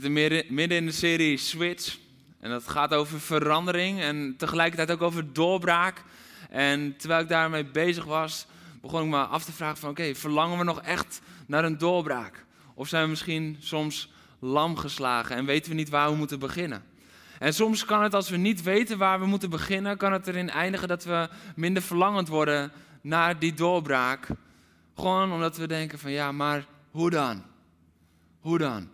Zitten midden in de serie Switch. En dat gaat over verandering en tegelijkertijd ook over doorbraak. En terwijl ik daarmee bezig was, begon ik me af te vragen van oké, verlangen we nog echt naar een doorbraak? Of zijn we misschien soms lam geslagen en weten we niet waar we moeten beginnen? En soms kan het als we niet weten waar we moeten beginnen, kan het erin eindigen dat we minder verlangend worden naar die doorbraak. Gewoon omdat we denken van ja, maar hoe dan? Hoe dan?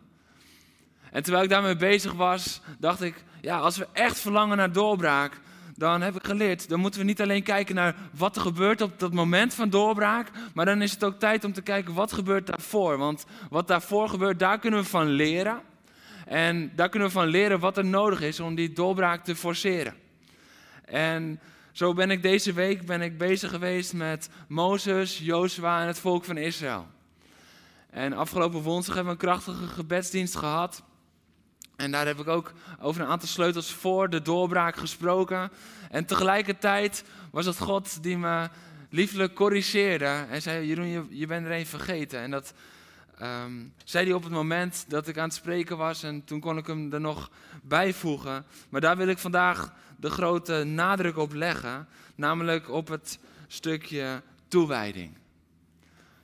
En terwijl ik daarmee bezig was, dacht ik, ja, als we echt verlangen naar doorbraak, dan heb ik geleerd, dan moeten we niet alleen kijken naar wat er gebeurt op dat moment van doorbraak, maar dan is het ook tijd om te kijken wat gebeurt daarvoor. Want wat daarvoor gebeurt, daar kunnen we van leren. En daar kunnen we van leren wat er nodig is om die doorbraak te forceren. En zo ben ik deze week ben ik bezig geweest met Mozes, Jozua en het volk van Israël. En afgelopen woensdag hebben we een krachtige gebedsdienst gehad. En daar heb ik ook over een aantal sleutels voor de doorbraak gesproken. En tegelijkertijd was het God die me lieflijk corrigeerde en zei: Jeroen, je, je bent er een vergeten. En dat ehm, zei hij op het moment dat ik aan het spreken was. En toen kon ik hem er nog bijvoegen. Maar daar wil ik vandaag de grote nadruk op leggen. Namelijk op het stukje toewijding.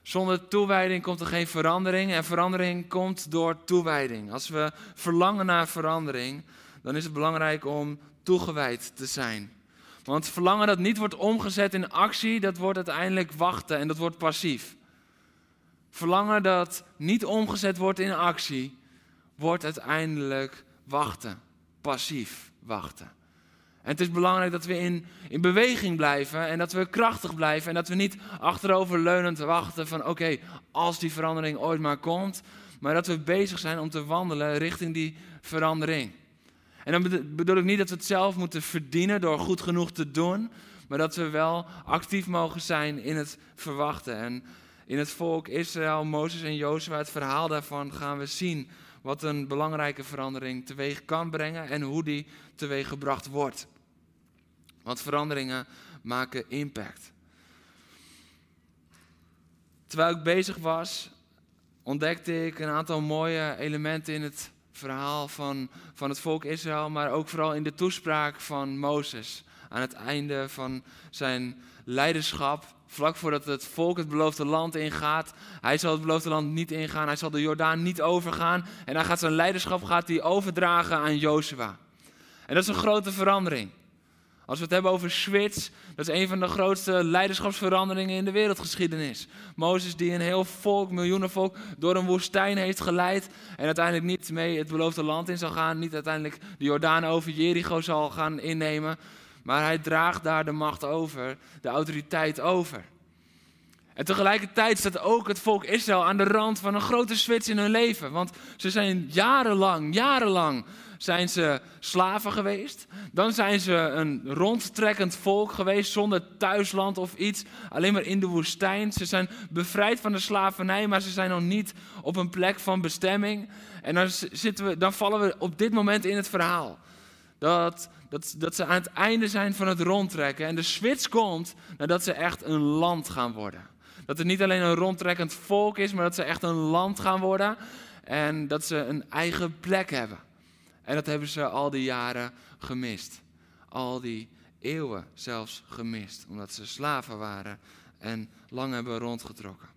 Zonder toewijding komt er geen verandering en verandering komt door toewijding. Als we verlangen naar verandering, dan is het belangrijk om toegewijd te zijn. Want verlangen dat niet wordt omgezet in actie, dat wordt uiteindelijk wachten en dat wordt passief. Verlangen dat niet omgezet wordt in actie, wordt uiteindelijk wachten, passief wachten. En het is belangrijk dat we in, in beweging blijven en dat we krachtig blijven en dat we niet achteroverleunend wachten van oké, als die verandering ooit maar komt, maar dat we bezig zijn om te wandelen richting die verandering. En dan bedoel ik niet dat we het zelf moeten verdienen door goed genoeg te doen, maar dat we wel actief mogen zijn in het verwachten. En in het volk Israël, Mozes en Jozua, het verhaal daarvan gaan we zien wat een belangrijke verandering teweeg kan brengen en hoe die teweeg gebracht wordt. Want veranderingen maken impact. Terwijl ik bezig was, ontdekte ik een aantal mooie elementen in het verhaal van, van het volk Israël, maar ook vooral in de toespraak van Mozes aan het einde van zijn leiderschap. Vlak voordat het volk het beloofde land ingaat. Hij zal het beloofde land niet ingaan. Hij zal de Jordaan niet overgaan. En hij gaat zijn leiderschap gaat hij overdragen aan Jozua. En dat is een grote verandering. Als we het hebben over switch, dat is een van de grootste leiderschapsveranderingen in de wereldgeschiedenis. Mozes die een heel volk, miljoenenvolk, door een woestijn heeft geleid en uiteindelijk niet mee het beloofde land in zal gaan, niet uiteindelijk de Jordaan over Jericho zal gaan innemen, maar hij draagt daar de macht over, de autoriteit over. En tegelijkertijd staat ook het volk Israël aan de rand van een grote switch in hun leven. Want ze zijn jarenlang, jarenlang zijn ze slaven geweest. Dan zijn ze een rondtrekkend volk geweest zonder thuisland of iets. Alleen maar in de woestijn. Ze zijn bevrijd van de slavernij, maar ze zijn nog niet op een plek van bestemming. En dan, zitten we, dan vallen we op dit moment in het verhaal. Dat, dat, dat ze aan het einde zijn van het rondtrekken. En de switch komt nadat ze echt een land gaan worden. Dat het niet alleen een rondtrekkend volk is, maar dat ze echt een land gaan worden. En dat ze een eigen plek hebben. En dat hebben ze al die jaren gemist. Al die eeuwen zelfs gemist. Omdat ze slaven waren en lang hebben rondgetrokken.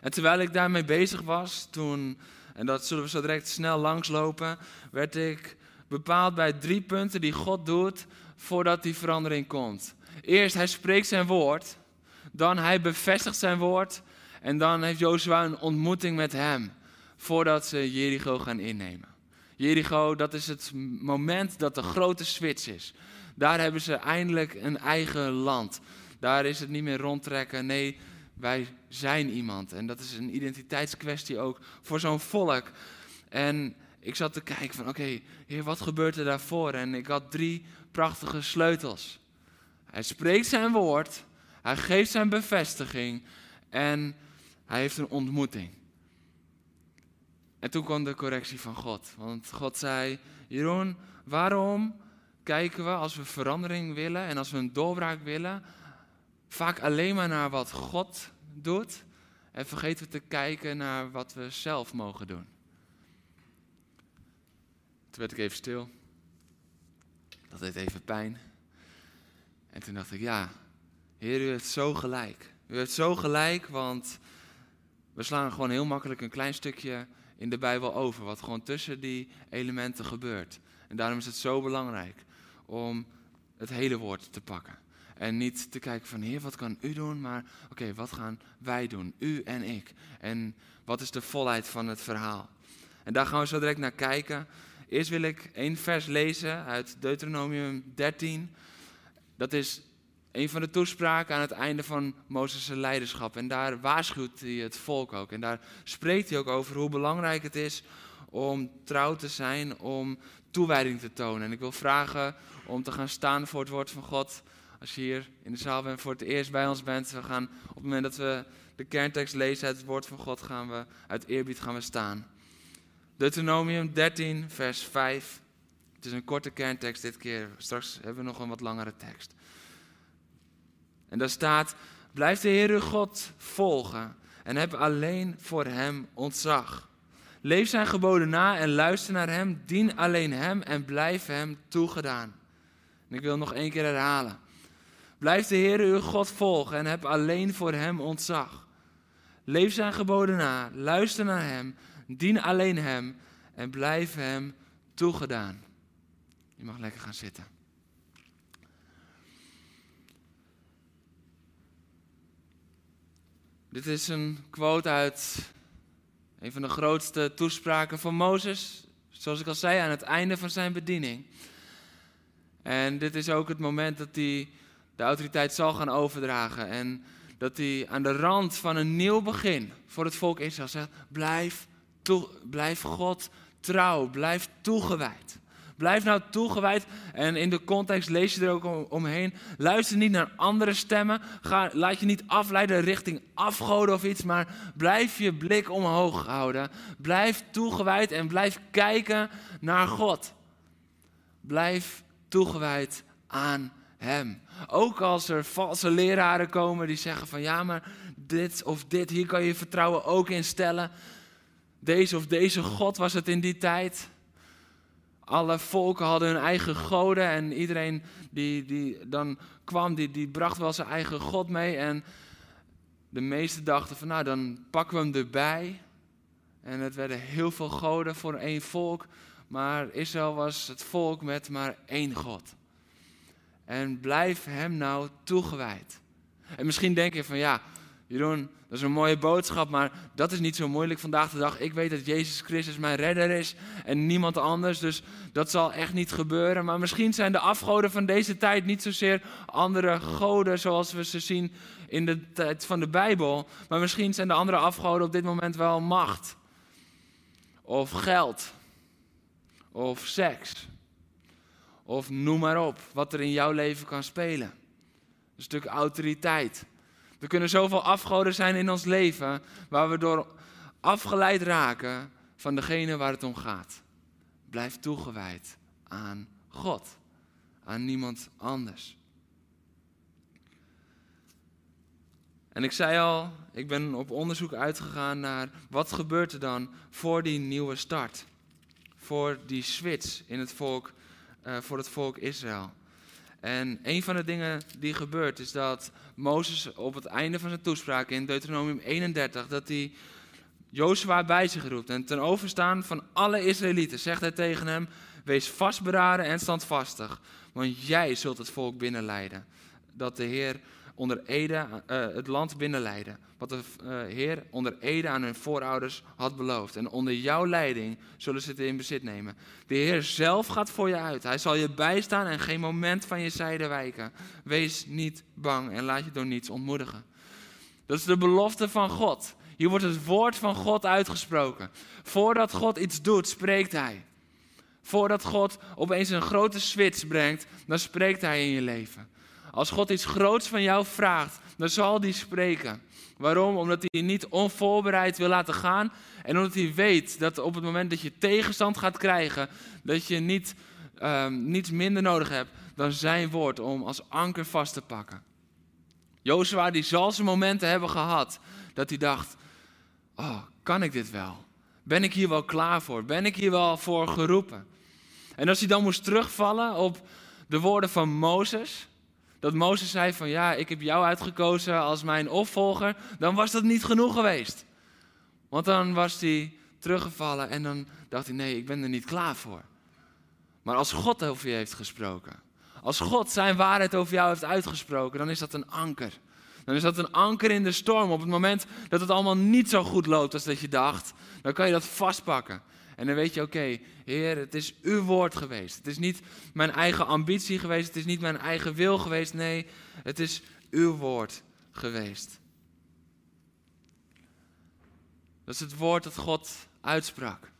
En terwijl ik daarmee bezig was, toen, en dat zullen we zo direct snel langslopen, werd ik bepaald bij drie punten die God doet voordat die verandering komt. Eerst, hij spreekt zijn woord. Dan, hij bevestigt zijn woord. En dan heeft Jozua een ontmoeting met hem voordat ze Jericho gaan innemen. Jericho, dat is het moment dat de grote switch is. Daar hebben ze eindelijk een eigen land. Daar is het niet meer rondtrekken. Nee, wij zijn iemand. En dat is een identiteitskwestie ook voor zo'n volk. En ik zat te kijken van, oké, wat gebeurt er daarvoor? En ik had drie prachtige sleutels. Hij spreekt zijn woord, hij geeft zijn bevestiging en hij heeft een ontmoeting. En toen kwam de correctie van God. Want God zei, Jeroen, waarom kijken we als we verandering willen en als we een doorbraak willen, vaak alleen maar naar wat God doet en vergeten we te kijken naar wat we zelf mogen doen? Toen werd ik even stil. Dat deed even pijn. En toen dacht ik, ja, Heer, u heeft zo gelijk. U heeft zo gelijk, want we slaan gewoon heel makkelijk een klein stukje in de Bijbel over, wat gewoon tussen die elementen gebeurt. En daarom is het zo belangrijk om het hele woord te pakken. En niet te kijken van, Heer, wat kan u doen? Maar oké, wat gaan wij doen? U en ik. En wat is de volheid van het verhaal? En daar gaan we zo direct naar kijken. Eerst wil ik één vers lezen uit Deuteronomium 13. Dat is een van de toespraken aan het einde van Mozes' leiderschap. En daar waarschuwt hij het volk ook. En daar spreekt hij ook over hoe belangrijk het is om trouw te zijn, om toewijding te tonen. En ik wil vragen om te gaan staan voor het woord van God. Als je hier in de zaal bent voor het eerst bij ons bent, we gaan op het moment dat we de kerntekst lezen uit het woord van God, gaan we uit eerbied gaan we staan. Deuteronomium 13, vers 5. Het is een korte kerntekst dit keer. Straks hebben we nog een wat langere tekst. En daar staat: Blijf de Heer uw God volgen en heb alleen voor Hem ontzag. Leef zijn geboden na en luister naar Hem. Dien alleen Hem en blijf Hem toegedaan. Ik wil nog één keer herhalen. Blijf de Heer uw God volgen en heb alleen voor Hem ontzag. Leef zijn geboden na, luister naar Hem, dien alleen Hem en blijf Hem toegedaan. Je mag lekker gaan zitten. Dit is een quote uit een van de grootste toespraken van Mozes, zoals ik al zei, aan het einde van zijn bediening. En dit is ook het moment dat hij de autoriteit zal gaan overdragen. En dat hij aan de rand van een nieuw begin voor het volk Israël zegt: blijf, blijf God trouw, blijf toegewijd. Blijf nou toegewijd. En in de context lees je er ook omheen. Luister niet naar andere stemmen. Ga, laat je niet afleiden richting afgoden of iets. Maar blijf je blik omhoog houden. Blijf toegewijd en blijf kijken naar God. Blijf toegewijd aan Hem. Ook als er valse leraren komen die zeggen van ja, maar dit of dit, hier kan je vertrouwen ook in stellen. Deze of deze God was het in die tijd. Alle volken hadden hun eigen goden en iedereen die, die dan kwam, die, die bracht wel zijn eigen God mee. En de meesten dachten van nou, dan pakken we hem erbij. En het werden heel veel goden voor één volk. Maar Israël was het volk met maar één God. En blijf hem nou toegewijd. En misschien denk je van ja, Jeroen, dat is een mooie boodschap, maar dat is niet zo moeilijk vandaag de dag. Ik weet dat Jezus Christus mijn redder is en niemand anders, dus dat zal echt niet gebeuren. Maar misschien zijn de afgoden van deze tijd niet zozeer andere goden zoals we ze zien in de tijd van de Bijbel. Maar misschien zijn de andere afgoden op dit moment wel macht, of geld, of seks, of noem maar op, wat er in jouw leven kan spelen. Een stuk autoriteit. Er kunnen zoveel afgoden zijn in ons leven waar we door afgeleid raken van degene waar het om gaat. Blijf toegewijd aan God, aan niemand anders. En ik zei al, ik ben op onderzoek uitgegaan naar wat gebeurt er dan voor die nieuwe start. Voor die switch in het volk, uh, voor het volk Israël. En een van de dingen die gebeurt is dat Mozes op het einde van zijn toespraak in Deuteronomium 31, dat hij Jozua bij zich roept. En ten overstaan van alle Israëlieten zegt hij tegen hem, wees vastberaden en standvastig, want jij zult het volk binnenleiden. Dat de Heer onder Ede uh, het land binnenleiden. Wat de uh, Heer onder Ede aan hun voorouders had beloofd. En onder jouw leiding zullen ze het in bezit nemen. De Heer zelf gaat voor je uit. Hij zal je bijstaan en geen moment van je zijde wijken. Wees niet bang en laat je door niets ontmoedigen. Dat is de belofte van God. Hier wordt het woord van God uitgesproken. Voordat God iets doet, spreekt hij. Voordat God opeens een grote switch brengt, dan spreekt hij in je leven. Als God iets groots van jou vraagt, dan zal hij spreken. Waarom? Omdat hij je niet onvoorbereid wil laten gaan. En omdat hij weet dat op het moment dat je tegenstand gaat krijgen, dat je niet, um, niets minder nodig hebt dan zijn woord om als anker vast te pakken. Jozua die zal zijn momenten hebben gehad dat hij dacht, oh, kan ik dit wel? Ben ik hier wel klaar voor? Ben ik hier wel voor geroepen? En als hij dan moest terugvallen op de woorden van Mozes, dat Mozes zei van ja, ik heb jou uitgekozen als mijn opvolger, dan was dat niet genoeg geweest. Want dan was hij teruggevallen en dan dacht hij nee, ik ben er niet klaar voor. Maar als God over je heeft gesproken, als God zijn waarheid over jou heeft uitgesproken, dan is dat een anker. Dan is dat een anker in de storm. Op het moment dat het allemaal niet zo goed loopt als dat je dacht, dan kan je dat vastpakken. En dan weet je, oké, Heer, het is uw woord geweest. Het is niet mijn eigen ambitie geweest, het is niet mijn eigen wil geweest. Nee, het is uw woord geweest. Dat is het woord dat God uitsprak.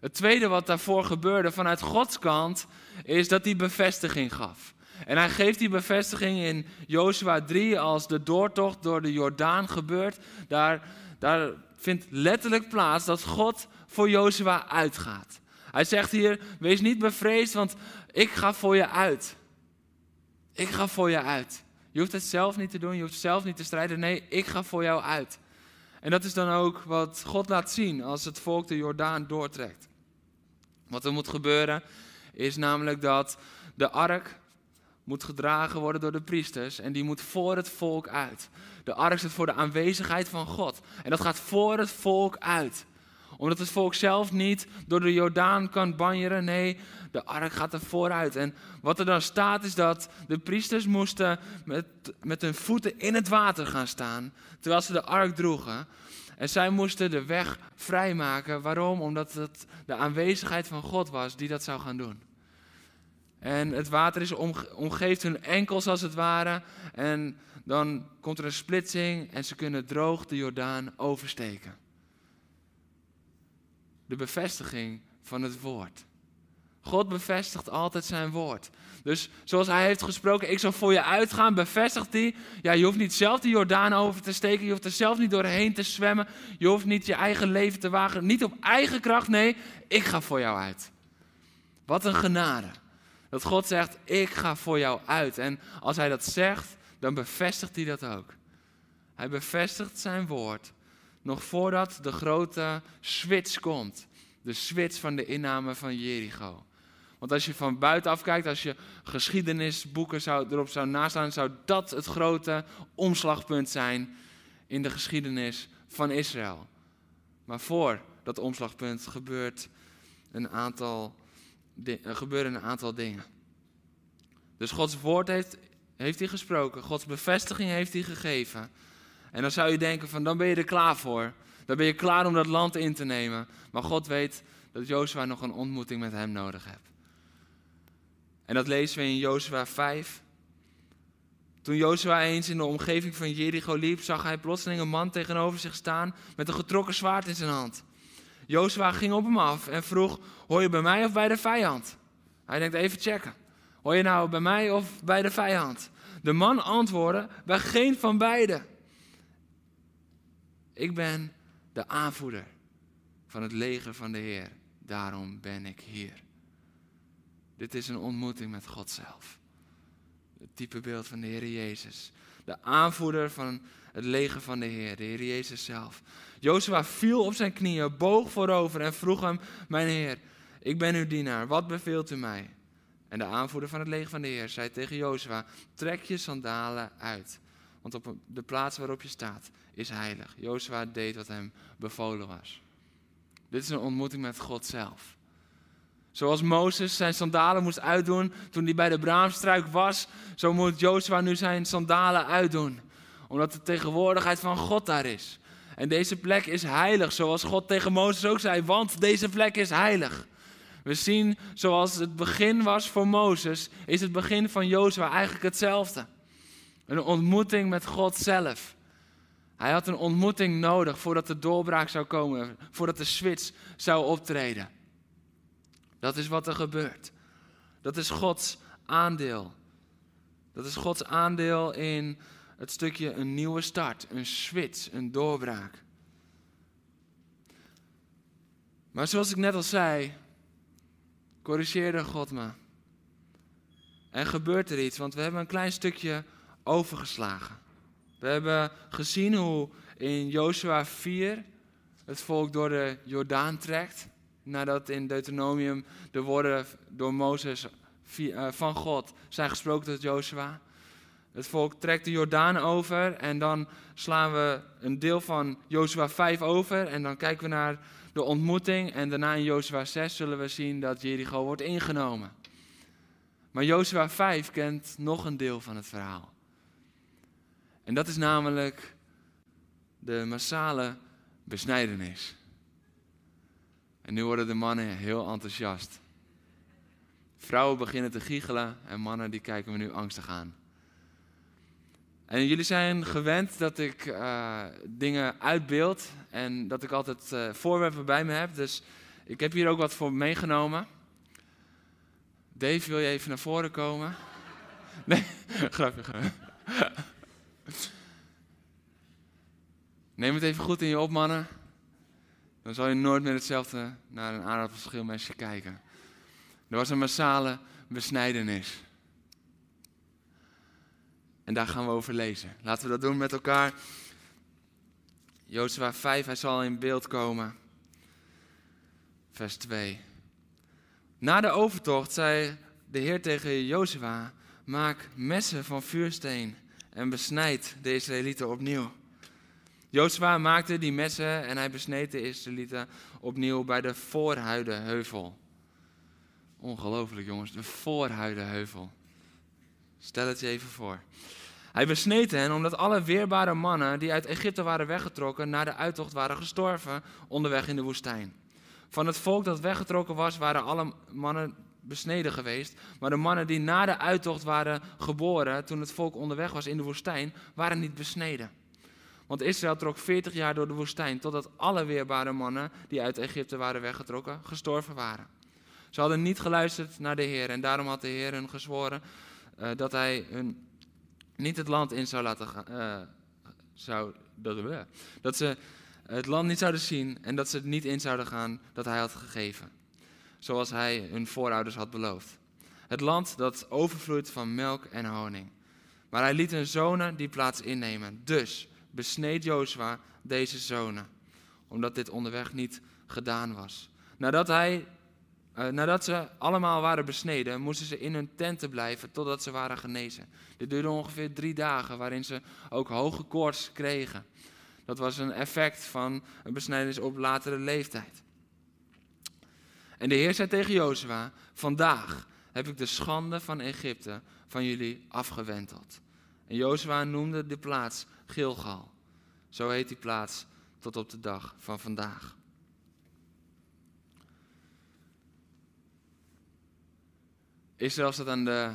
Het tweede wat daarvoor gebeurde vanuit Gods kant, is dat hij bevestiging gaf. En hij geeft die bevestiging in Jozua 3 als de doortocht door de Jordaan gebeurt. Daar, daar vindt letterlijk plaats dat God voor Jozua uitgaat. Hij zegt hier, wees niet bevreesd, want ik ga voor je uit. Ik ga voor je uit. Je hoeft het zelf niet te doen, je hoeft zelf niet te strijden. Nee, ik ga voor jou uit. En dat is dan ook wat God laat zien als het volk de Jordaan doortrekt. Wat er moet gebeuren is namelijk dat de ark moet gedragen worden door de priesters en die moet voor het volk uit. De ark staat voor de aanwezigheid van God en dat gaat voor het volk uit. Omdat het volk zelf niet door de Jordaan kan banjeren, nee, de ark gaat er vooruit. En wat er dan staat is dat de priesters moesten met, met hun voeten in het water gaan staan, terwijl ze de ark droegen. En zij moesten de weg vrijmaken. Waarom? Omdat het de aanwezigheid van God was die dat zou gaan doen. En het water is omgeeft hun enkels als het ware. En dan komt er een splitsing en ze kunnen droog de Jordaan oversteken. De bevestiging van het woord. God bevestigt altijd zijn woord. Dus zoals hij heeft gesproken, ik zal voor je uitgaan, bevestigt hij. Ja, je hoeft niet zelf de Jordaan over te steken, je hoeft er zelf niet doorheen te zwemmen. Je hoeft niet je eigen leven te wagen, niet op eigen kracht, nee, ik ga voor jou uit. Wat een genade. Dat God zegt, ik ga voor jou uit. En als hij dat zegt, dan bevestigt hij dat ook. Hij bevestigt zijn woord nog voordat de grote switch komt. De switch van de inname van Jericho. Want als je van buitenaf kijkt, als je geschiedenisboeken zou, erop zou naslaan, zou dat het grote omslagpunt zijn in de geschiedenis van Israël. Maar voor dat omslagpunt gebeurt een aantal, gebeuren een aantal dingen. Dus Gods woord heeft, heeft hij gesproken, Gods bevestiging heeft hij gegeven. En dan zou je denken van dan ben je er klaar voor. Dan ben je klaar om dat land in te nemen. Maar God weet dat Jozua nog een ontmoeting met hem nodig heeft. En dat lezen we in Jozua 5. Toen Jozua eens in de omgeving van Jericho liep, zag hij plotseling een man tegenover zich staan met een getrokken zwaard in zijn hand. Jozua ging op hem af en vroeg, hoor je bij mij of bij de vijand? Hij denkt, even checken. Hoor je nou bij mij of bij de vijand? De man antwoordde, bij geen van beiden. Ik ben de aanvoerder van het leger van de Heer. Daarom ben ik hier. Dit is een ontmoeting met God zelf. Het type beeld van de Heer Jezus. De aanvoerder van het leger van de Heer, de Heer Jezus zelf. Jozua viel op zijn knieën, boog voorover en vroeg hem: Mijn Heer, ik ben uw dienaar, wat beveelt u mij? En de aanvoerder van het leger van de Heer zei tegen Jozua: Trek je sandalen uit, want op de plaats waarop je staat is heilig. Jozua deed wat hem bevolen was. Dit is een ontmoeting met God zelf. Zoals Mozes zijn sandalen moest uitdoen toen hij bij de braamstruik was, zo moet Jozua nu zijn sandalen uitdoen. Omdat de tegenwoordigheid van God daar is. En deze plek is heilig, zoals God tegen Mozes ook zei, want deze plek is heilig. We zien zoals het begin was voor Mozes, is het begin van Jozua eigenlijk hetzelfde. Een ontmoeting met God zelf. Hij had een ontmoeting nodig voordat de doorbraak zou komen, voordat de switch zou optreden. Dat is wat er gebeurt. Dat is Gods aandeel. Dat is Gods aandeel in het stukje een nieuwe start, een switch, een doorbraak. Maar zoals ik net al zei, corrigeerde God me. En gebeurt er iets, want we hebben een klein stukje overgeslagen. We hebben gezien hoe in Joshua 4 het volk door de Jordaan trekt. Nadat in Deuteronomium de woorden door Mozes eh, van God zijn gesproken tot Joshua. Het volk trekt de Jordaan over en dan slaan we een deel van Joshua 5 over en dan kijken we naar de ontmoeting en daarna in Joshua 6 zullen we zien dat Jericho wordt ingenomen. Maar Joshua 5 kent nog een deel van het verhaal. En dat is namelijk de massale besnijdenis. En nu worden de mannen heel enthousiast. Vrouwen beginnen te giechelen en mannen die kijken me nu angstig aan. En jullie zijn gewend dat ik uh, dingen uitbeeld en dat ik altijd uh, voorwerpen bij me heb. Dus ik heb hier ook wat voor meegenomen. Dave, wil je even naar voren komen? Nee, grapje. Neem het even goed in je op, mannen. Dan zal je nooit meer hetzelfde naar een aardappelschilmesje kijken. Er was een massale besnijdenis. En daar gaan we over lezen. Laten we dat doen met elkaar. Jozua 5, hij zal in beeld komen. Vers 2. Na de overtocht zei de Heer tegen Jozua: Maak messen van vuursteen en besnijd de Israëlieten opnieuw. Jozua maakte die messen en hij besneed de Israëlieten opnieuw bij de Voorhuidenheuvel. Ongelooflijk jongens, de Voorhuidenheuvel. Stel het je even voor. Hij besneed hen omdat alle weerbare mannen die uit Egypte waren weggetrokken naar de uittocht waren gestorven onderweg in de woestijn. Van het volk dat weggetrokken was, waren alle mannen besneden geweest. Maar de mannen die na de uittocht waren geboren, toen het volk onderweg was in de woestijn, waren niet besneden. Want Israël trok 40 jaar door de woestijn, totdat alle weerbare mannen die uit Egypte waren weggetrokken, gestorven waren. Ze hadden niet geluisterd naar de Heer en daarom had de Heer hun gezworen uh, dat hij hun niet het land in zou laten gaan. Uh, zou, dat, uh, dat ze het land niet zouden zien en dat ze het niet in zouden gaan dat hij had gegeven. Zoals hij hun voorouders had beloofd. Het land dat overvloeit van melk en honing. Maar hij liet hun zonen die plaats innemen. Dus besneed Jozua deze zonen, omdat dit onderweg niet gedaan was. Nadat hij uh, nadat ze allemaal waren besneden, moesten ze in hun tenten blijven totdat ze waren genezen. Dit duurde ongeveer drie dagen, waarin ze ook hoge koorts kregen. Dat was een effect van een besnijdenis op latere leeftijd. En de Heer zei tegen Jozua: Vandaag heb ik de schande van Egypte van jullie afgewenteld. En Jozua noemde de plaats Gilgal. Zo heet die plaats tot op de dag van vandaag. Israël staat aan de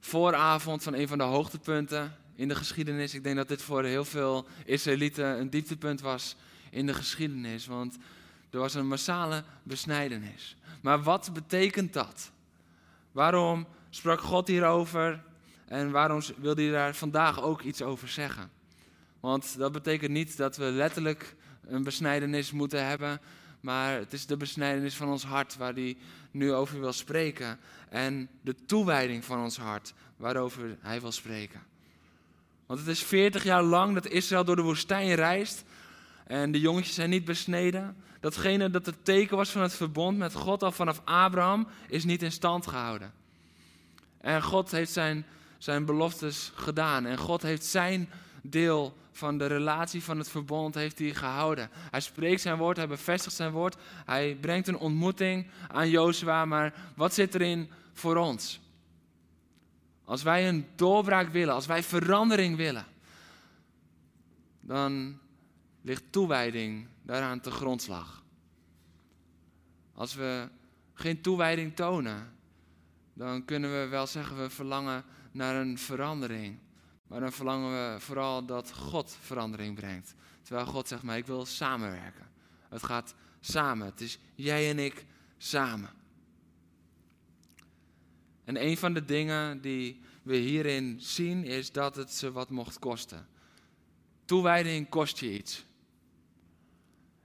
vooravond van een van de hoogtepunten in de geschiedenis. Ik denk dat dit voor heel veel Israëlieten een dieptepunt was in de geschiedenis, want er was een massale besnijdenis. Maar wat betekent dat? Waarom sprak God hierover en waarom wilde hij daar vandaag ook iets over zeggen? Want dat betekent niet dat we letterlijk een besnijdenis moeten hebben, maar het is de besnijdenis van ons hart waar hij nu over wil spreken. En de toewijding van ons hart waarover hij wil spreken. Want het is 40 jaar lang dat Israël door de woestijn reist. En de jongetjes zijn niet besneden. Datgene dat het teken was van het verbond met God al vanaf Abraham is niet in stand gehouden. En God heeft zijn, zijn beloftes gedaan. En God heeft zijn deel van de relatie van het verbond heeft hij gehouden. Hij spreekt zijn woord, hij bevestigt zijn woord. Hij brengt een ontmoeting aan Jozua, maar wat zit erin voor ons? Als wij een doorbraak willen, als wij verandering willen, dan ligt toewijding daaraan te grondslag. Als we geen toewijding tonen, dan kunnen we wel zeggen we verlangen naar een verandering. Maar dan verlangen we vooral dat God verandering brengt. Terwijl God zegt, maar ik wil samenwerken. Het gaat samen. Het is jij en ik samen. En een van de dingen die we hierin zien is dat het ze wat mocht kosten. Toewijding kost je iets.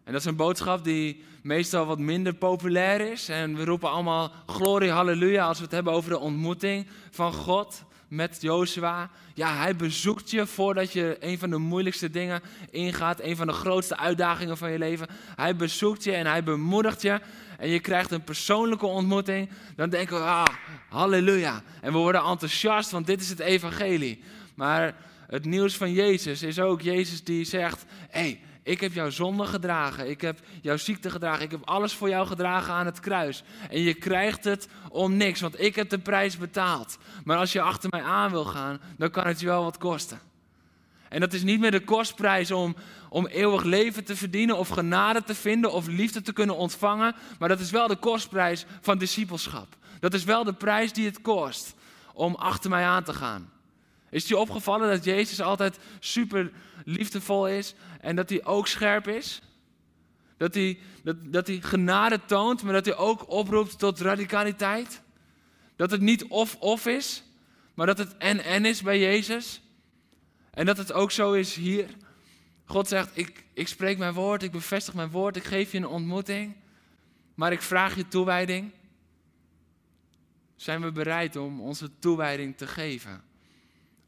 En dat is een boodschap die meestal wat minder populair is. En we roepen allemaal glorie, halleluja als we het hebben over de ontmoeting van God met Jozua. Ja, hij bezoekt je voordat je een van de moeilijkste dingen ingaat. Een van de grootste uitdagingen van je leven. Hij bezoekt je en hij bemoedigt je. En je krijgt een persoonlijke ontmoeting. Dan denken we, ah, halleluja. En we worden enthousiast, want dit is het evangelie. Maar het nieuws van Jezus is ook Jezus die zegt, hé, hey, ik heb jouw zonde gedragen. Ik heb jouw ziekte gedragen. Ik heb alles voor jou gedragen aan het kruis. En je krijgt het om niks, want ik heb de prijs betaald. Maar als je achter mij aan wil gaan, dan kan het je wel wat kosten. En dat is niet meer de kostprijs om, om eeuwig leven te verdienen of genade te vinden of liefde te kunnen ontvangen. Maar dat is wel de kostprijs van discipelschap. Dat is wel de prijs die het kost om achter mij aan te gaan. Is het je opgevallen dat Jezus altijd super liefdevol is en dat hij ook scherp is? Dat hij, dat, dat hij genade toont, maar dat hij ook oproept tot radicaliteit? Dat het niet of-of is, maar dat het en-en is bij Jezus? En dat het ook zo is hier? God zegt, ik, ik spreek mijn woord, ik bevestig mijn woord, ik geef je een ontmoeting, maar ik vraag je toewijding. Zijn we bereid om onze toewijding te geven?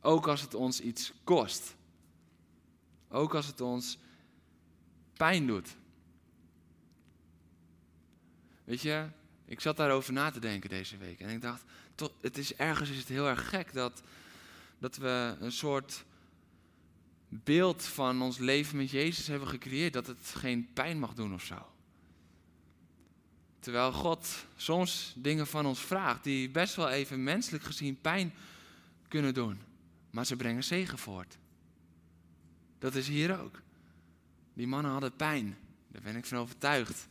Ook als het ons iets kost. Ook als het ons pijn doet. Weet je, ik zat daarover na te denken deze week. En ik dacht, tot, het is ergens is het heel erg gek dat, dat we een soort beeld van ons leven met Jezus hebben gecreëerd. Dat het geen pijn mag doen of zo. Terwijl God soms dingen van ons vraagt die best wel even menselijk gezien pijn kunnen doen. Maar ze brengen zegen voort. Dat is hier ook. Die mannen hadden pijn. Daar ben ik van overtuigd.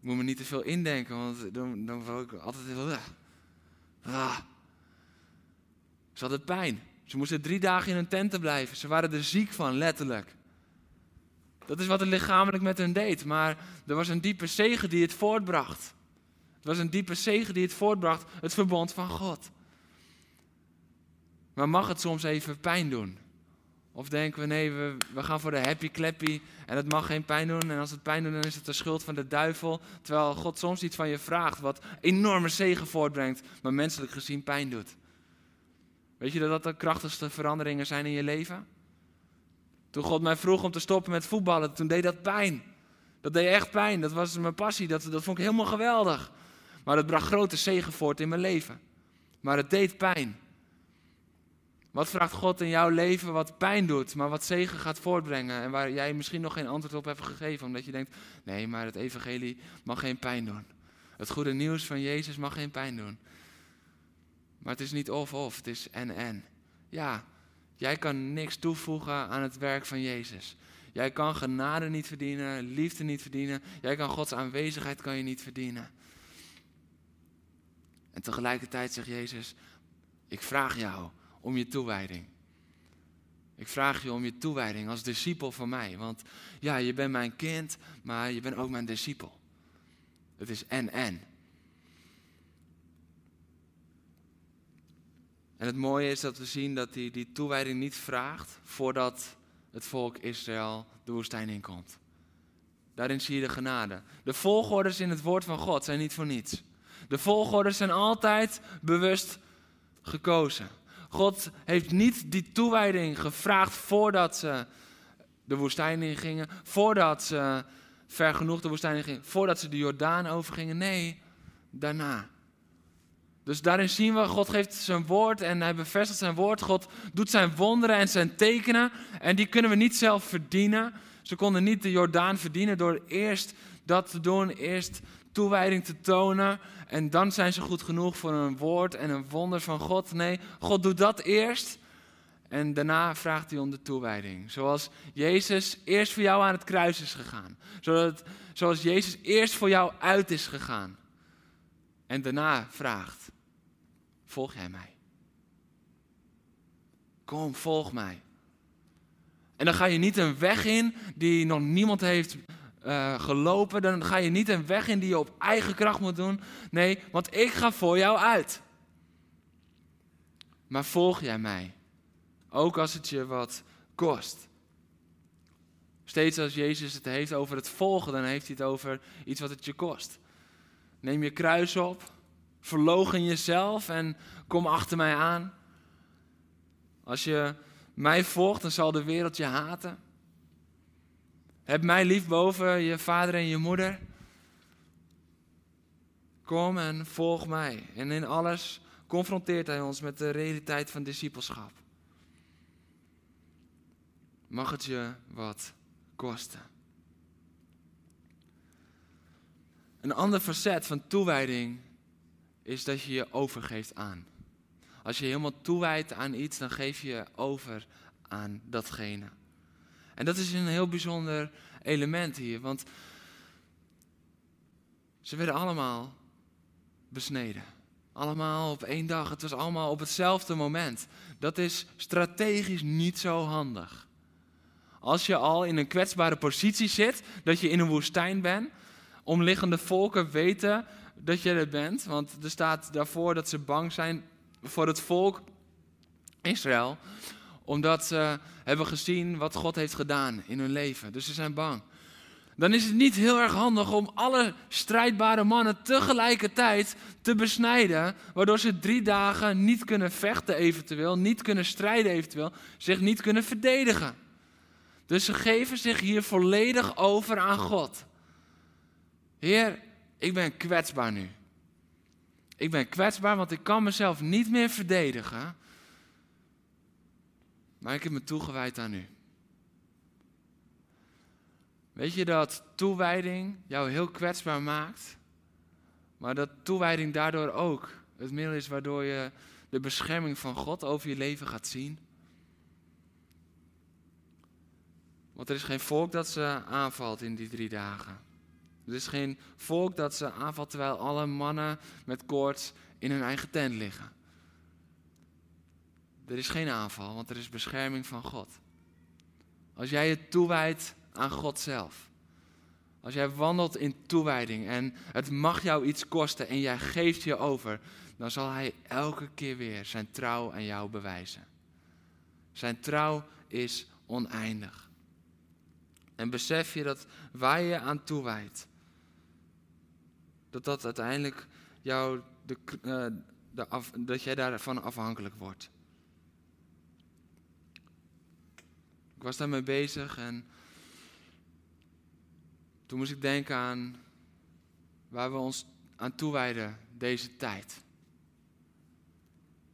Ik moet me niet te veel indenken, want dan, dan ik altijd heel... Ah. Ze hadden pijn. Ze moesten drie dagen in hun tenten blijven. Ze waren er ziek van, letterlijk. Dat is wat het lichamelijk met hen deed. Maar er was een diepe zegen die het voortbracht. Het was een diepe zegen die het voortbracht, het verbond van God. Maar mag het soms even pijn doen? Of denken we, nee, we, we gaan voor de happy clappy en het mag geen pijn doen. En als het pijn doet, dan is het de schuld van de duivel. Terwijl God soms iets van je vraagt wat enorme zegen voortbrengt, maar menselijk gezien pijn doet. Weet je dat dat de krachtigste veranderingen zijn in je leven? Toen God mij vroeg om te stoppen met voetballen, toen deed dat pijn. Dat deed echt pijn, dat was mijn passie, dat, dat vond ik helemaal geweldig. Maar het bracht grote zegen voort in mijn leven. Maar het deed pijn. Wat vraagt God in jouw leven wat pijn doet, maar wat zegen gaat voortbrengen en waar jij misschien nog geen antwoord op hebt gegeven, omdat je denkt, nee, maar het evangelie mag geen pijn doen. Het goede nieuws van Jezus mag geen pijn doen. Maar het is niet of-of, het is en-en. Ja, jij kan niks toevoegen aan het werk van Jezus. Jij kan genade niet verdienen, liefde niet verdienen. Jij kan Gods aanwezigheid kan je niet verdienen. En tegelijkertijd zegt Jezus, ik vraag jou om je toewijding. Ik vraag je om je toewijding als discipel van mij. Want ja, je bent mijn kind, maar je bent ook mijn discipel. Het is en-en. En het mooie is dat we zien dat hij die toewijding niet vraagt voordat het volk Israël de woestijn inkomt. Daarin zie je de genade. De volgorders in het woord van God zijn niet voor niets. De volgorders zijn altijd bewust gekozen. God heeft niet die toewijding gevraagd voordat ze de woestijn ingingen, voordat ze ver genoeg de woestijn ingingen, voordat ze de Jordaan overgingen. Nee, daarna. Dus daarin zien we, God geeft zijn woord en hij bevestigt zijn woord. God doet zijn wonderen en zijn tekenen en die kunnen we niet zelf verdienen. Ze konden niet de Jordaan verdienen door eerst dat te doen, eerst toewijding te tonen. En dan zijn ze goed genoeg voor een woord en een wonder van God. Nee, God doet dat eerst. En daarna vraagt hij om de toewijding. Zoals Jezus eerst voor jou aan het kruis is gegaan. Zodat, zoals Jezus eerst voor jou uit is gegaan. En daarna vraagt: Volg jij mij? kom, volg mij. En dan ga je niet een weg in die nog niemand heeft uh, gelopen. Dan ga je niet een weg in die je op eigen kracht moet doen. Nee, want ik ga voor jou uit. Maar volg jij mij? Ook als het je wat kost. Steeds als Jezus het heeft over het volgen, dan heeft hij het over iets wat het je kost. Neem je kruis op, verlogen jezelf en kom achter mij aan. Als je mij volgt, dan zal de wereld je haten. Heb mij lief boven je vader en je moeder. Kom en volg mij. En in alles confronteert hij ons met de realiteit van discipelschap. Mag het je wat kosten? Een ander facet van toewijding is dat je je overgeeft aan. Als je helemaal toewijdt aan iets, dan geef je je over aan datgene. En dat is een heel bijzonder element hier, want ze werden allemaal besneden. Allemaal op één dag. Het was allemaal op hetzelfde moment. Dat is strategisch niet zo handig. Als je al in een kwetsbare positie zit, dat je in een woestijn bent, omliggende volken weten dat je er bent, want er staat daarvoor dat ze bang zijn voor het volk Israël, omdat ze hebben gezien wat God heeft gedaan in hun leven. Dus ze zijn bang. Dan is het niet heel erg handig om alle strijdbare mannen tegelijkertijd te besnijden, waardoor ze drie dagen niet kunnen vechten eventueel, niet kunnen strijden eventueel, zich niet kunnen verdedigen. Dus ze geven zich hier volledig over aan God. Heer, ik ben kwetsbaar nu. Ik ben kwetsbaar, want ik kan mezelf niet meer verdedigen. Maar ik heb me toegewijd aan u. Weet je dat toewijding jou heel kwetsbaar maakt? Maar dat toewijding daardoor ook het middel is waardoor je de bescherming van God over je leven gaat zien? Want er is geen volk dat ze aanvalt in die drie dagen. Er is geen volk dat ze aanvalt terwijl alle mannen met koorts in hun eigen tent liggen. Er is geen aanval, want er is bescherming van God. Als jij je toewijdt aan God zelf. Als jij wandelt in toewijding en het mag jou iets kosten en jij geeft je over, dan zal Hij elke keer weer zijn trouw aan jou bewijzen. Zijn trouw is oneindig. En besef je dat waar je aan toewijdt, dat dat uiteindelijk jou de, uh, de dat jij daarvan afhankelijk wordt. Was daarmee bezig en toen moest ik denken aan waar we ons aan toewijden deze tijd.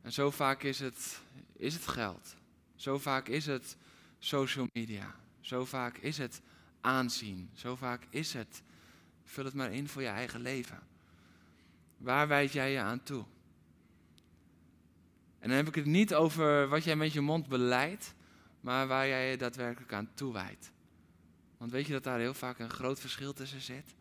En zo vaak is het, is het geld. Zo vaak is het social media. Zo vaak is het aanzien. Zo vaak is het Vul het maar in voor je eigen leven. Waar wijd jij je aan toe? En dan heb ik het niet over wat jij met je mond beleidt, maar waar jij je daadwerkelijk aan toewijdt. Want weet je dat daar heel vaak een groot verschil tussen zit?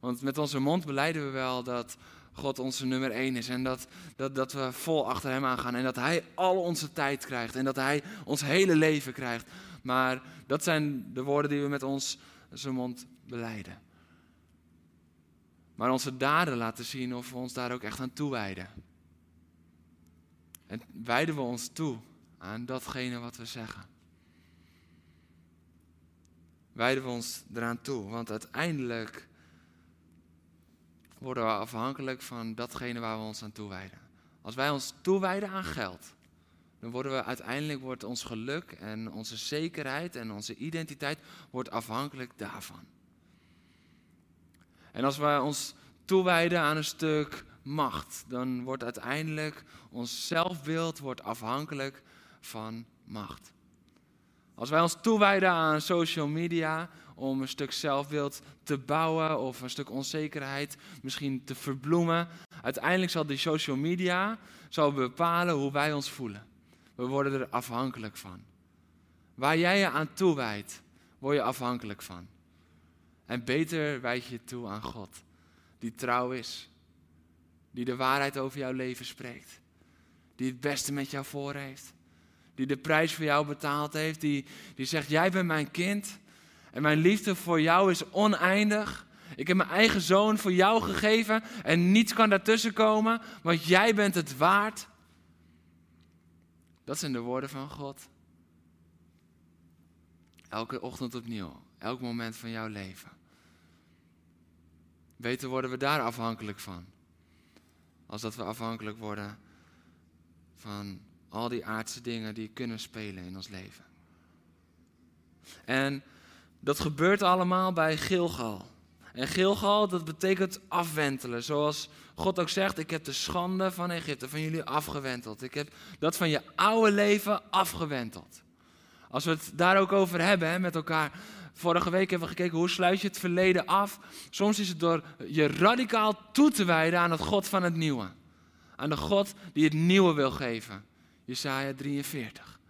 Want met onze mond beleiden we wel dat God onze nummer één is. En dat, dat, dat we vol achter Hem aangaan. En dat Hij al onze tijd krijgt. En dat Hij ons hele leven krijgt. Maar dat zijn de woorden die we met zijn mond beleiden. Maar onze daden laten zien of we ons daar ook echt aan toewijden. En wijden we ons toe aan datgene wat we zeggen. Wijden we ons eraan toe, want uiteindelijk worden we afhankelijk van datgene waar we ons aan toewijden. Als wij ons toewijden aan geld, dan worden we uiteindelijk wordt ons geluk en onze zekerheid en onze identiteit wordt afhankelijk daarvan. En als wij ons toewijden aan een stuk macht, dan wordt uiteindelijk ons zelfbeeld wordt afhankelijk van macht. Als wij ons toewijden aan social media om een stuk zelfbeeld te bouwen of een stuk onzekerheid misschien te verbloemen, uiteindelijk zal die social media zal bepalen hoe wij ons voelen. We worden er afhankelijk van. Waar jij je aan toewijdt, word je afhankelijk van. En beter wijd je toe aan God, die trouw is, die de waarheid over jouw leven spreekt, die het beste met jou voor heeft. Die de prijs voor jou betaald heeft. Die, die zegt, jij bent mijn kind. En mijn liefde voor jou is oneindig. Ik heb mijn eigen zoon voor jou gegeven. En niets kan daartussen komen. Want jij bent het waard. Dat zijn de woorden van God. Elke ochtend opnieuw. Elk moment van jouw leven. Beter worden we daar afhankelijk van. Als dat we afhankelijk worden van al die aardse dingen die kunnen spelen in ons leven. En dat gebeurt allemaal bij Gilgal. En Gilgal, dat betekent afwentelen. Zoals God ook zegt, ik heb de schande van Egypte, van jullie afgewenteld. Ik heb dat van je oude leven afgewenteld. Als we het daar ook over hebben hè, met elkaar. Vorige week hebben we gekeken hoe sluit je het verleden af. Soms is het door je radicaal toe te wijden aan het God van het nieuwe. Aan de God die het nieuwe wil geven. Jesaja 43.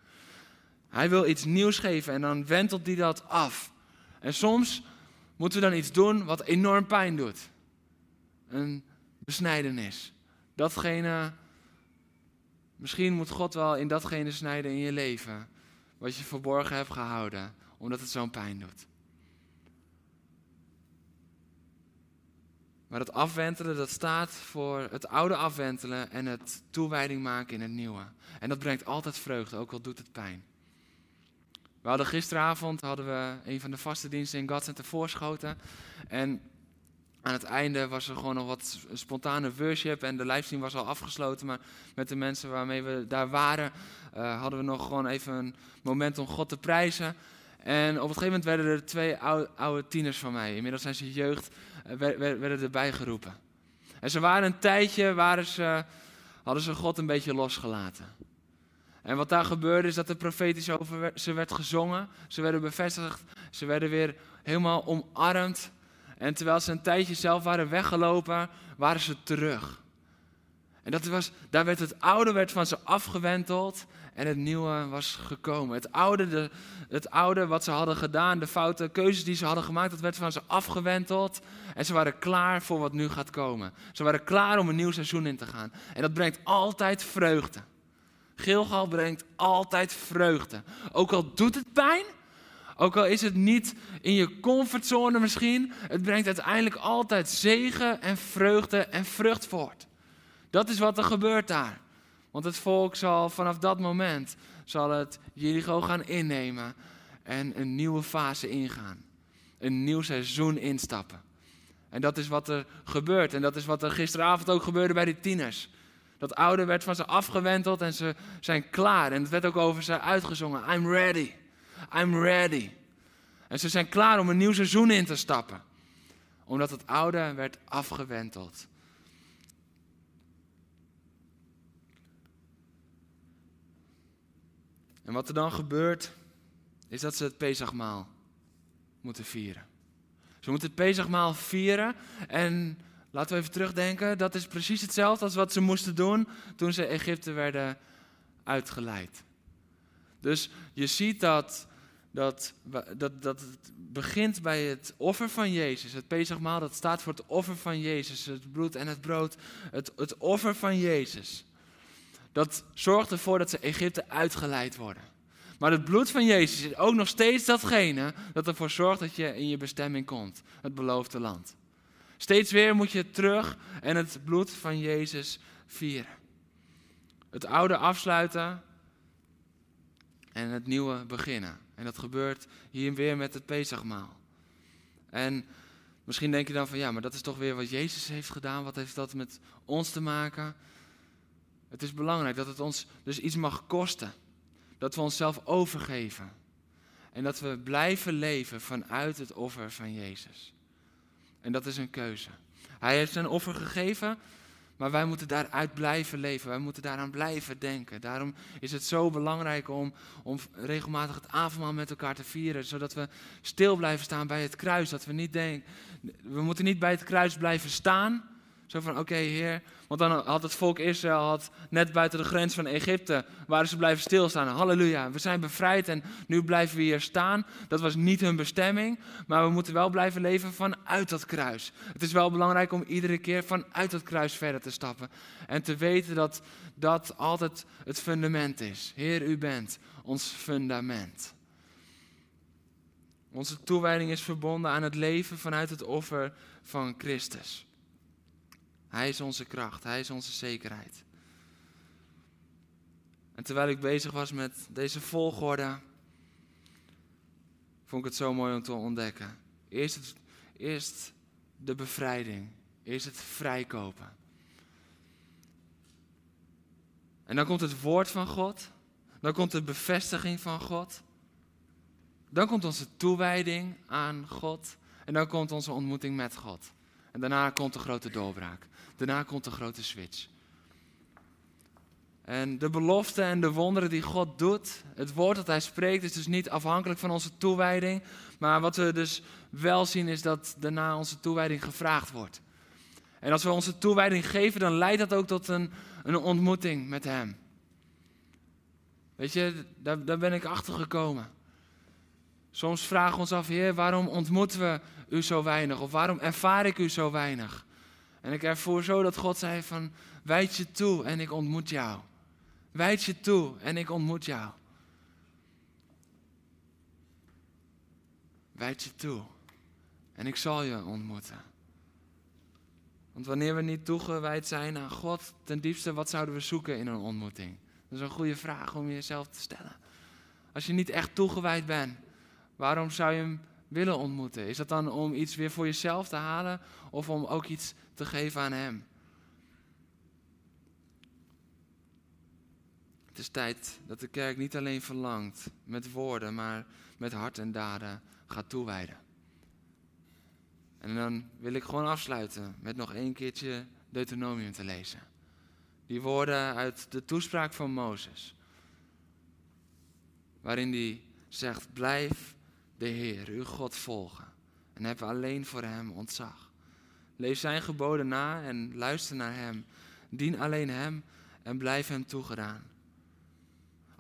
Hij wil iets nieuws geven en dan wentelt hij dat af. En soms moeten we dan iets doen wat enorm pijn doet. Een besnijdenis. Datgene, misschien moet God wel in datgene snijden in je leven. Wat je verborgen hebt gehouden, omdat het zo'n pijn doet. Maar het afwentelen, dat staat voor het oude afwentelen en het toewijding maken in het nieuwe. En dat brengt altijd vreugde, ook al doet het pijn. We hadden gisteravond hadden we een van de vaste diensten in Godcenter voorschoten. En aan het einde was er gewoon nog wat spontane worship en de livestream was al afgesloten. Maar met de mensen waarmee we daar waren, uh, hadden we nog gewoon even een moment om God te prijzen. En op een gegeven moment werden er twee oude, tieners van mij, inmiddels zijn ze jeugd, werden erbij geroepen. En ze waren een tijdje, waren ze, hadden ze God een beetje losgelaten. En wat daar gebeurde is dat er profetisch over ze werd gezongen. Ze werden bevestigd. Ze werden weer helemaal omarmd. En terwijl ze een tijdje zelf waren weggelopen, waren ze terug. En dat was, daar werd het oude werd van ze afgewenteld en het nieuwe was gekomen. Het oude, de, het oude wat ze hadden gedaan, de foute keuzes die ze hadden gemaakt, dat werd van ze afgewenteld. En ze waren klaar voor wat nu gaat komen. Ze waren klaar om een nieuw seizoen in te gaan. En dat brengt altijd vreugde. Gilgal brengt altijd vreugde. Ook al doet het pijn, ook al is het niet in je comfortzone misschien, het brengt uiteindelijk altijd zegen en vreugde en vrucht voort. Dat is wat er gebeurt daar. Want het volk zal vanaf dat moment zal het Jericho gaan innemen en een nieuwe fase ingaan. Een nieuw seizoen instappen. En dat is wat er gebeurt. En dat is wat er gisteravond ook gebeurde bij die tieners. Dat oude werd van ze afgewenteld en ze zijn klaar. En het werd ook over ze uitgezongen. I'm ready. I'm ready. En ze zijn klaar om een nieuw seizoen in te stappen. Omdat het oude werd afgewenteld. En wat er dan gebeurt, is dat ze het Pesachmaal moeten vieren. Ze moeten het Pesachmaal vieren en Laten we even terugdenken. Dat is precies hetzelfde als wat ze moesten doen toen ze Egypte werden uitgeleid. Dus je ziet dat, dat, dat, dat het begint bij het offer van Jezus. Het Pesachmaal, dat staat voor het offer van Jezus. Het bloed en het brood. Het, het offer van Jezus. Dat zorgt ervoor dat ze Egypte uitgeleid worden. Maar het bloed van Jezus is ook nog steeds datgene dat ervoor zorgt dat je in je bestemming komt. Het beloofde land. Steeds weer moet je terug en het bloed van Jezus vieren. Het oude afsluiten en het nieuwe beginnen. En dat gebeurt hier weer met het Pesachmaal. En misschien denk je dan van ja, maar dat is toch weer wat Jezus heeft gedaan. Wat heeft dat met ons te maken? Het is belangrijk dat het ons dus iets mag kosten. Dat we onszelf overgeven. En dat we blijven leven vanuit het offer van Jezus. En dat is een keuze. Hij heeft zijn offer gegeven, maar wij moeten daaruit blijven leven. Wij moeten daaraan blijven denken. Daarom is het zo belangrijk om, om regelmatig het avondmaal met elkaar te vieren. Zodat we stil blijven staan bij het kruis. Dat we niet denken, we moeten niet bij het kruis blijven staan. Zo van, oké Heer, want dan had het volk Israël had net buiten de grens van Egypte, waren ze blijven stilstaan. Halleluja, we zijn bevrijd en nu blijven we hier staan. Dat was niet hun bestemming, maar we moeten wel blijven leven vanuit dat kruis. Het is wel belangrijk om iedere keer vanuit dat kruis verder te stappen. En te weten dat dat altijd het fundament is. Heer, u bent ons fundament. Onze toewijding is verbonden aan het leven vanuit het offer van Christus. Hij is onze kracht, hij is onze zekerheid. En terwijl ik bezig was met deze volgorde, vond ik het zo mooi om te ontdekken. Eerst, eerst de bevrijding, eerst het vrijkopen. En dan komt het woord van God, dan komt de bevestiging van God. Dan komt onze toewijding aan God. En dan komt onze ontmoeting met God. En daarna komt de grote doorbraak. Daarna komt de grote switch. En de beloften en de wonderen die God doet, het woord dat Hij spreekt, is dus niet afhankelijk van onze toewijding. Maar wat we dus wel zien, is dat daarna onze toewijding gevraagd wordt. En als we onze toewijding geven, dan leidt dat ook tot een, een ontmoeting met Hem. Weet je, daar, daar ben ik achter gekomen. Soms vragen we ons af, Heer, waarom ontmoeten we u zo weinig? Of waarom ervaar ik u zo weinig? En ik ervoer zo dat God zei van, wijd je toe en ik ontmoet jou. Wijd je toe en ik ontmoet jou. Wijd je toe en ik zal je ontmoeten. Want wanneer we niet toegewijd zijn aan God, ten diepste, wat zouden we zoeken in een ontmoeting? Dat is een goede vraag om jezelf te stellen. Als je niet echt toegewijd bent, waarom zou je hem willen ontmoeten? Is dat dan om iets weer voor jezelf te halen of om ook iets te geven aan hem? Het is tijd dat de kerk niet alleen verlangt met woorden, maar met hart en daden gaat toewijden. En dan wil ik gewoon afsluiten met nog één keertje Deuteronomium te lezen. Die woorden uit de toespraak van Mozes. Waarin hij zegt: Blijf de Heer, uw God, volgen. En heb alleen voor Hem ontzag. Leef Zijn geboden na en luister naar Hem. Dien alleen Hem en blijf Hem toegedaan.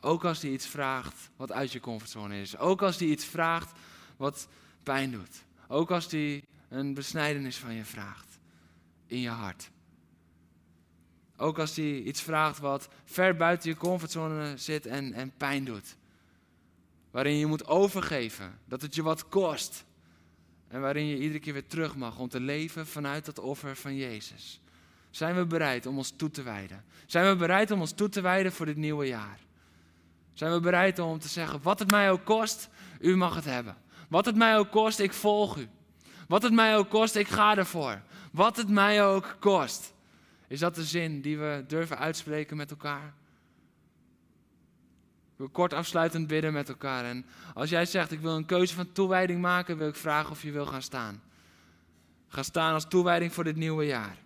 Ook als Hij iets vraagt wat uit je comfortzone is. Ook als Hij iets vraagt wat pijn doet. Ook als Hij een besnijdenis van je vraagt. In je hart. Ook als hij iets vraagt wat ver buiten je comfortzone zit en, en pijn doet. Waarin je moet overgeven, dat het je wat kost. En waarin je iedere keer weer terug mag om te leven vanuit dat offer van Jezus. Zijn we bereid om ons toe te wijden? Zijn we bereid om ons toe te wijden voor dit nieuwe jaar? Zijn we bereid om te zeggen, wat het mij ook kost, u mag het hebben. Wat het mij ook kost, ik volg u. Wat het mij ook kost, ik ga ervoor. Wat het mij ook kost. Is dat de zin die we durven uitspreken met elkaar? Wil kort afsluitend bidden met elkaar. En als jij zegt, ik wil een keuze van toewijding maken, wil ik vragen of je wil gaan staan. Ga staan als toewijding voor dit nieuwe jaar.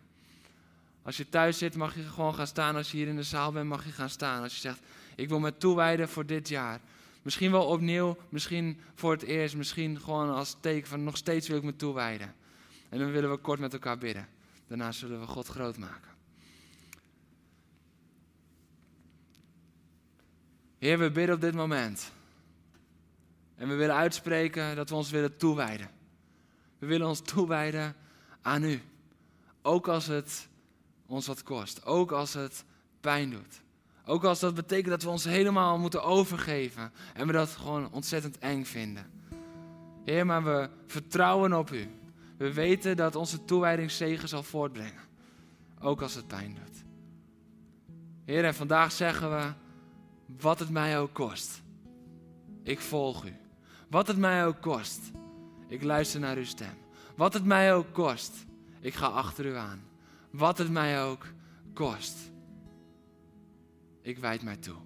Als je thuis zit, mag je gewoon gaan staan. Als je hier in de zaal bent, mag je gaan staan. Als je zegt, ik wil me toewijden voor dit jaar. Misschien wel opnieuw, misschien voor het eerst, misschien gewoon als teken van nog steeds wil ik me toewijden. En dan willen we kort met elkaar bidden. Daarna zullen we God groot maken. Heer, we bidden op dit moment. En we willen uitspreken dat we ons willen toewijden. We willen ons toewijden aan U. Ook als het ons wat kost. Ook als het pijn doet. Ook als dat betekent dat we ons helemaal moeten overgeven. En we dat gewoon ontzettend eng vinden. Heer, maar we vertrouwen op U. We weten dat onze toewijding zegen zal voortbrengen. Ook als het pijn doet. Heer, en vandaag zeggen we wat het mij ook kost. Ik volg u. Wat het mij ook kost. Ik luister naar uw stem. Wat het mij ook kost. Ik ga achter u aan. Wat het mij ook kost. Ik wijd mij toe.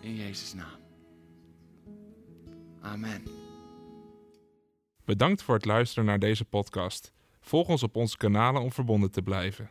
In Jezus' naam. Amen. Bedankt voor het luisteren naar deze podcast. Volg ons op onze kanalen om verbonden te blijven.